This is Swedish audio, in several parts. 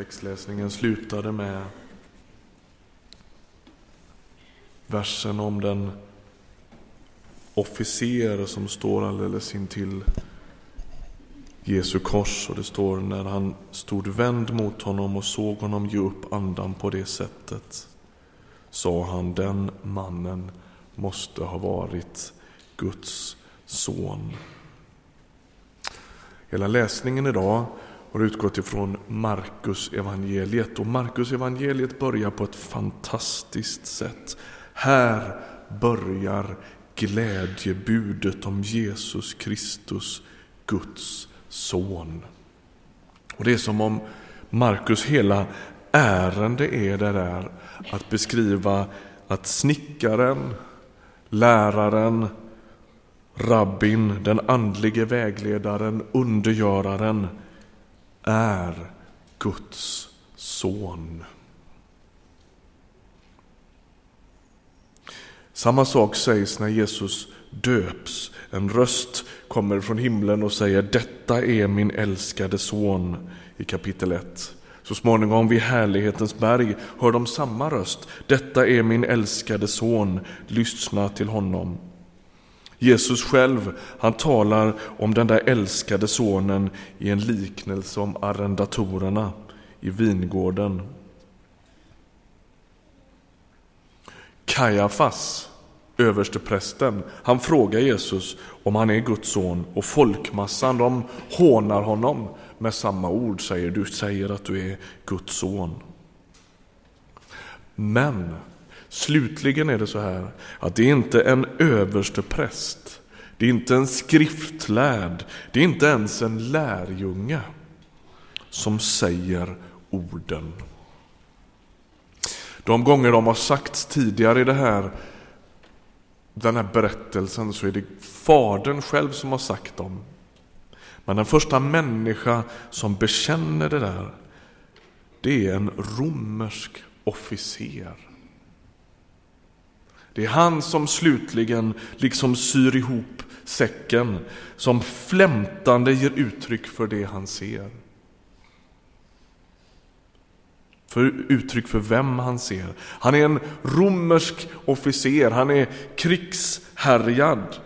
Textläsningen slutade med versen om den officer som står alldeles intill Jesu kors och det står när han stod vänd mot honom och såg honom ge upp andan på det sättet sa han den mannen måste ha varit Guds son. Hela läsningen idag har utgått ifrån Markus evangeliet och Markus evangeliet börjar på ett fantastiskt sätt. Här börjar glädjebudet om Jesus Kristus, Guds son. Och Det är som om Markus hela ärende är det där att beskriva att snickaren, läraren, rabbin, den andlige vägledaren, undergöraren är Guds son. Samma sak sägs när Jesus döps. En röst kommer från himlen och säger detta är min älskade son i kapitel 1. Så småningom vid härlighetens berg hör de samma röst. Detta är min älskade son, lyssna till honom. Jesus själv, han talar om den där älskade sonen i en liknelse om arrendatorerna i vingården. Kajafas, översteprästen, han frågar Jesus om han är Guds son och folkmassan de hånar honom med samma ord, säger du säger att du är Guds son. Men slutligen är det så här att det är inte en överstepräst, det är inte en skriftlärd, det är inte ens en lärjunge som säger orden. De gånger de har sagts tidigare i det här, den här berättelsen så är det Fadern själv som har sagt dem. Men den första människa som bekänner det där, det är en romersk officer. Det är han som slutligen liksom syr ihop säcken, som flämtande ger uttryck för det han ser. För uttryck för vem han ser. Han är en romersk officer, han är krigshärjad.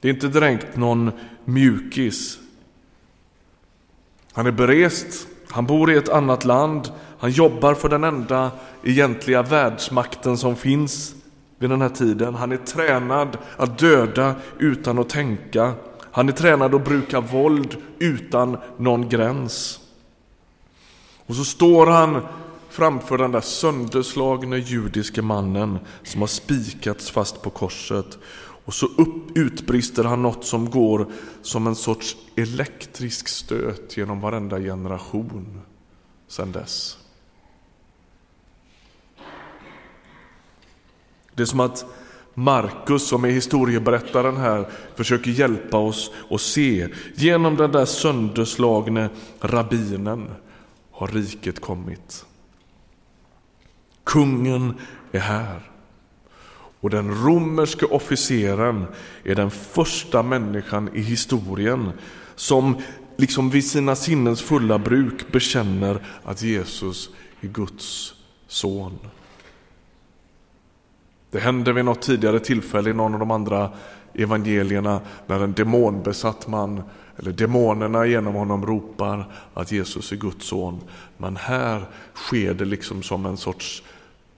Det är inte direkt någon mjukis. Han är berest, han bor i ett annat land, han jobbar för den enda egentliga världsmakten som finns vid den här tiden. Han är tränad att döda utan att tänka. Han är tränad att bruka våld utan någon gräns. Och så står han framför den där sönderslagne judiske mannen som har spikats fast på korset. Och så upp, utbrister han något som går som en sorts elektrisk stöt genom varenda generation sedan dess. Det är som att Markus, som är historieberättaren här, försöker hjälpa oss att se. Genom den där sönderslagne rabbinen har riket kommit. Kungen är här. Och den romerske officeren är den första människan i historien som liksom vid sina sinnens fulla bruk bekänner att Jesus är Guds son. Det hände vid något tidigare tillfälle i någon av de andra evangelierna när en demonbesatt man, eller demonerna genom honom ropar att Jesus är Guds son. Men här sker det liksom som en sorts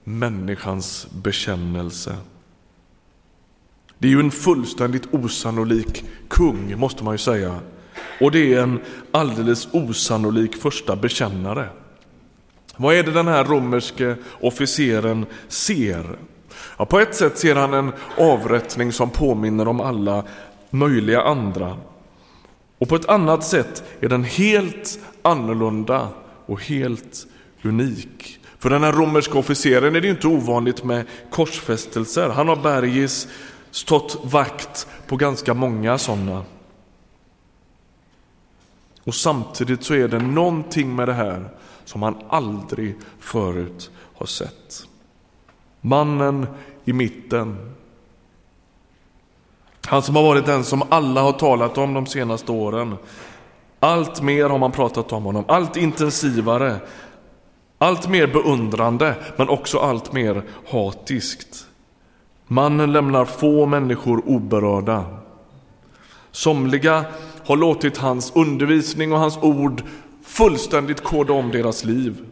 människans bekännelse. Det är ju en fullständigt osannolik kung, måste man ju säga. Och det är en alldeles osannolik första bekännare. Vad är det den här romerske officeren ser? Ja, på ett sätt ser han en avrättning som påminner om alla möjliga andra. Och på ett annat sätt är den helt annorlunda och helt unik. För den här romerska officeren är det inte ovanligt med korsfästelser. Han har Bergis stått vakt på ganska många sådana. Och samtidigt så är det någonting med det här som han aldrig förut har sett. Mannen i mitten. Han som har varit den som alla har talat om de senaste åren. Allt mer har man pratat om honom, allt intensivare. Allt mer beundrande, men också allt mer hatiskt. Mannen lämnar få människor oberörda. Somliga har låtit hans undervisning och hans ord fullständigt koda om deras liv.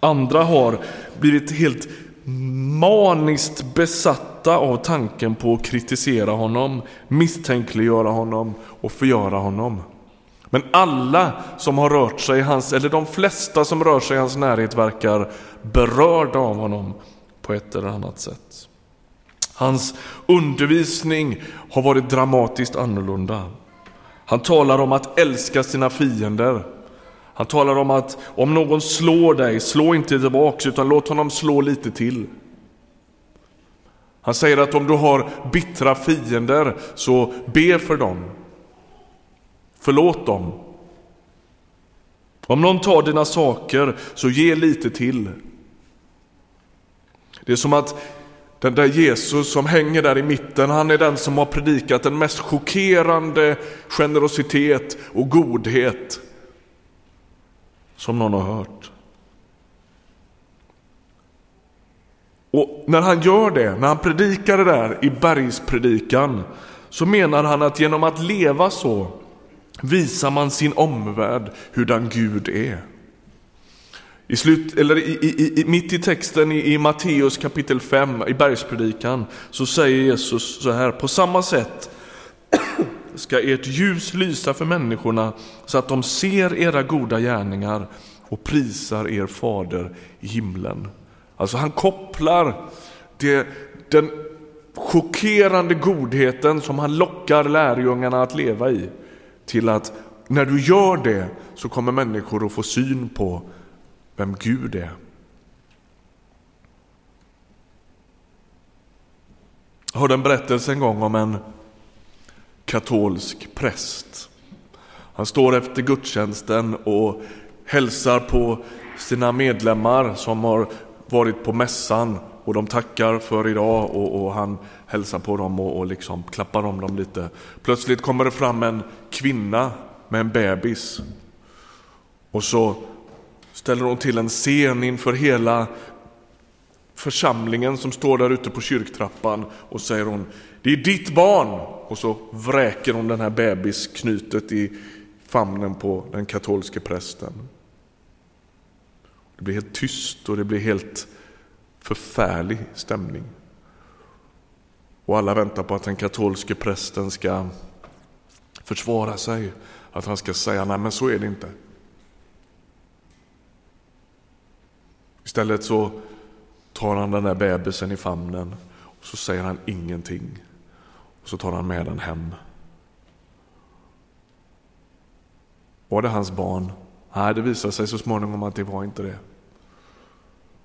Andra har blivit helt maniskt besatta av tanken på att kritisera honom, misstänkliggöra honom och förgöra honom. Men alla som har rört sig i hans, eller de flesta som rör sig i hans närhet verkar berörda av honom på ett eller annat sätt. Hans undervisning har varit dramatiskt annorlunda. Han talar om att älska sina fiender. Han talar om att om någon slår dig, slå inte tillbaks utan låt honom slå lite till. Han säger att om du har bittra fiender så be för dem. Förlåt dem. Om någon tar dina saker så ge lite till. Det är som att den där Jesus som hänger där i mitten, han är den som har predikat den mest chockerande generositet och godhet som någon har hört. Och när han gör det, när han predikar det där i bergspredikan, så menar han att genom att leva så visar man sin omvärld hurdan Gud är. I slut, eller i, i, i, mitt i texten i, i Matteus kapitel 5 i bergspredikan så säger Jesus så här, på samma sätt ska ert ljus lysa för människorna så att de ser era goda gärningar och prisar er fader i himlen. Alltså han kopplar det, den chockerande godheten som han lockar lärjungarna att leva i till att när du gör det så kommer människor att få syn på vem Gud är. Jag hörde en berättelse en gång om en katolsk präst. Han står efter gudstjänsten och hälsar på sina medlemmar som har varit på mässan och de tackar för idag och, och han hälsar på dem och, och liksom klappar om dem lite. Plötsligt kommer det fram en kvinna med en bebis och så ställer hon till en scen inför hela församlingen som står där ute på kyrktrappan och säger hon det är ditt barn! Och så vräker hon den här bebisknytet i famnen på den katolske prästen. Det blir helt tyst och det blir helt förfärlig stämning. Och alla väntar på att den katolske prästen ska försvara sig, att han ska säga nej men så är det inte. Istället så tar han den där bebisen i famnen och så säger han ingenting. Och så tar han med den hem. Var det hans barn? Nej, det visade sig så småningom att det var inte det.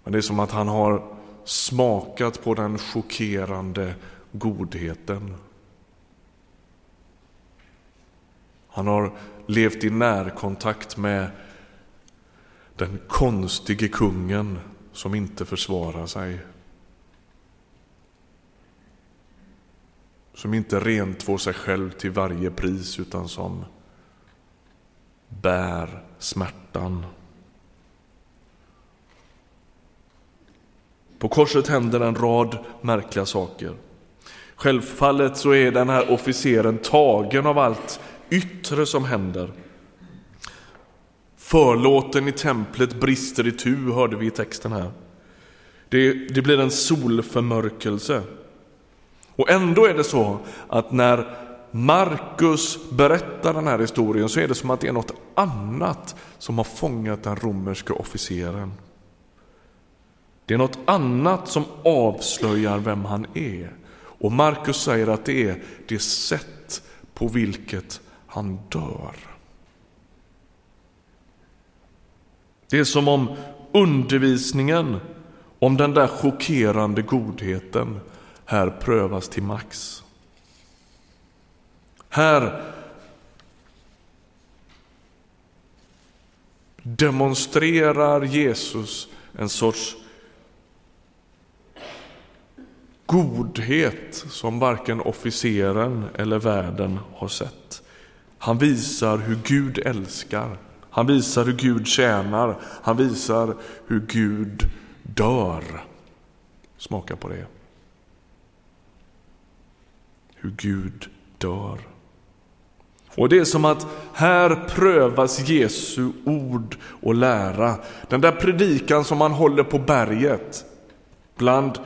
Men det är som att han har smakat på den chockerande godheten. Han har levt i närkontakt med den konstige kungen som inte försvarar sig. Som inte rentvår sig själv till varje pris utan som bär smärtan. På korset händer en rad märkliga saker. Självfallet så är den här officeren tagen av allt yttre som händer. Förlåten i templet brister i tu, hörde vi i texten här. Det, det blir en solförmörkelse. Och ändå är det så att när Markus berättar den här historien så är det som att det är något annat som har fångat den romerske officeren. Det är något annat som avslöjar vem han är. Och Markus säger att det är det sätt på vilket han dör. Det är som om undervisningen om den där chockerande godheten här prövas till max. Här demonstrerar Jesus en sorts godhet som varken officeren eller världen har sett. Han visar hur Gud älskar. Han visar hur Gud tjänar. Han visar hur Gud dör. Smaka på det. Hur Gud dör. Och det är som att här prövas Jesu ord och lära. Den där predikan som han håller på berget, bland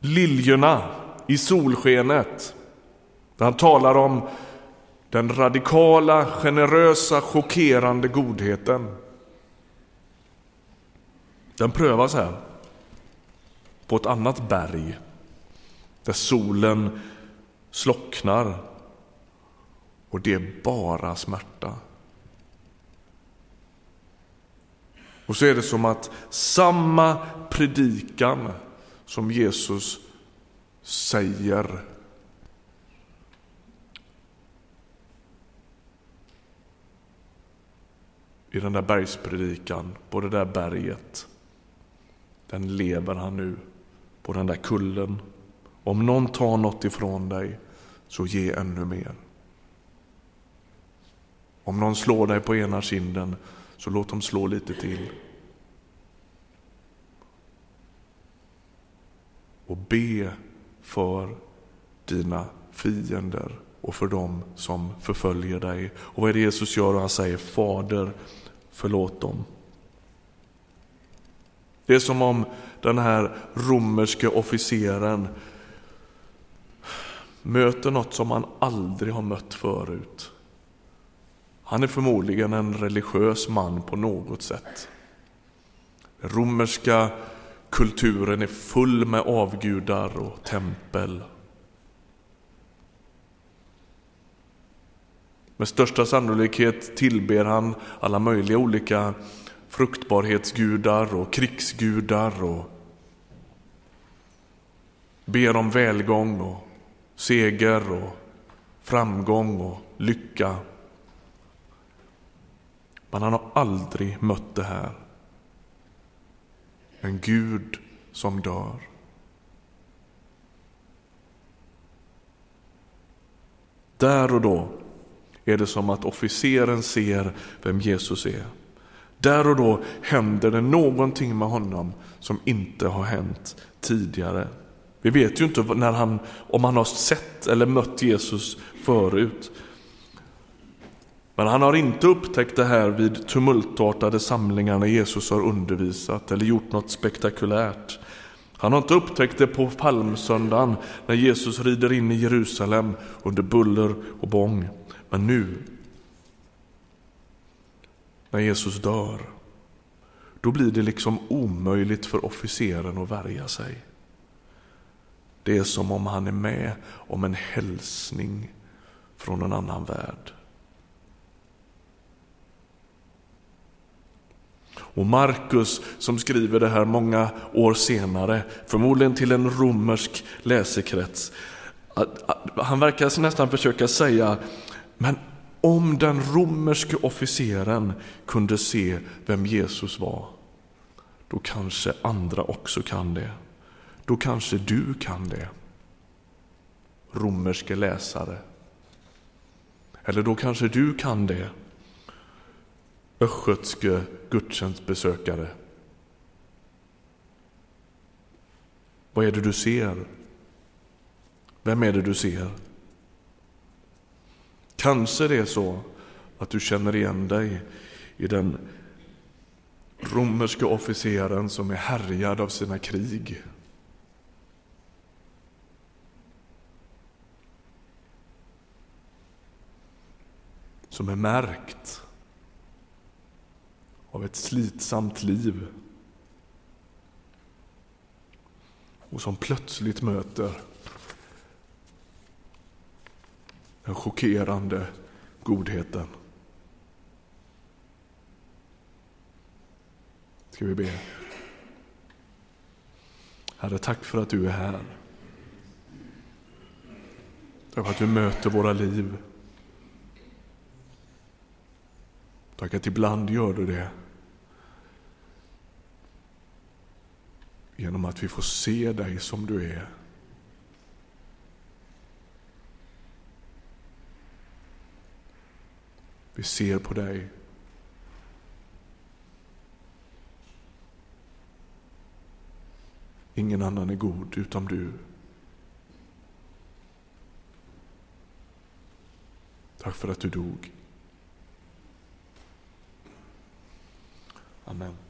liljorna i solskenet. Där han talar om den radikala, generösa, chockerande godheten. Den prövas här, på ett annat berg, där solen slocknar och det är bara smärta. Och så är det som att samma predikan som Jesus säger i den där bergspredikan på det där berget. Den lever han nu på den där kullen. Om någon tar något ifrån dig, så ge ännu mer. Om någon slår dig på ena kinden, så låt dem slå lite till. Och be för dina fiender och för dem som förföljer dig. Och vad är det Jesus gör? Han säger Fader, förlåt dem. Det är som om den här romerske officeren möter något som han aldrig har mött förut. Han är förmodligen en religiös man på något sätt. Den romerska kulturen är full med avgudar och tempel. Med största sannolikhet tillber han alla möjliga olika fruktbarhetsgudar och krigsgudar och ber om välgång och seger och framgång och lycka. Men han har aldrig mött det här. En Gud som dör. Där och då är det som att officeren ser vem Jesus är. Där och då händer det någonting med honom som inte har hänt tidigare. Vi vet ju inte när han, om han har sett eller mött Jesus förut. Men han har inte upptäckt det här vid tumultartade samlingar när Jesus har undervisat eller gjort något spektakulärt. Han har inte upptäckt det på palmsöndagen när Jesus rider in i Jerusalem under buller och bång. Men nu, när Jesus dör, då blir det liksom omöjligt för officeren att värja sig. Det är som om han är med om en hälsning från en annan värld. Och Markus som skriver det här många år senare, förmodligen till en romersk läsekrets, han verkar nästan försöka säga, men om den romerske officeren kunde se vem Jesus var, då kanske andra också kan det. Då kanske du kan det, romerske läsare. Eller då kanske du kan det, östgötske gudstjänstbesökare. Vad är det du ser? Vem är det du ser? Kanske det är så att du känner igen dig i den romerske officeren som är härjad av sina krig. Som är märkt av ett slitsamt liv. Och som plötsligt möter den chockerande godheten. Ska vi be? Herre, tack för att du är här. Tack för att du möter våra liv. Tack att ibland gör du det. Genom att vi får se dig som du är. Vi ser på dig. Ingen annan är god utom du. Tack för att du dog. Amém.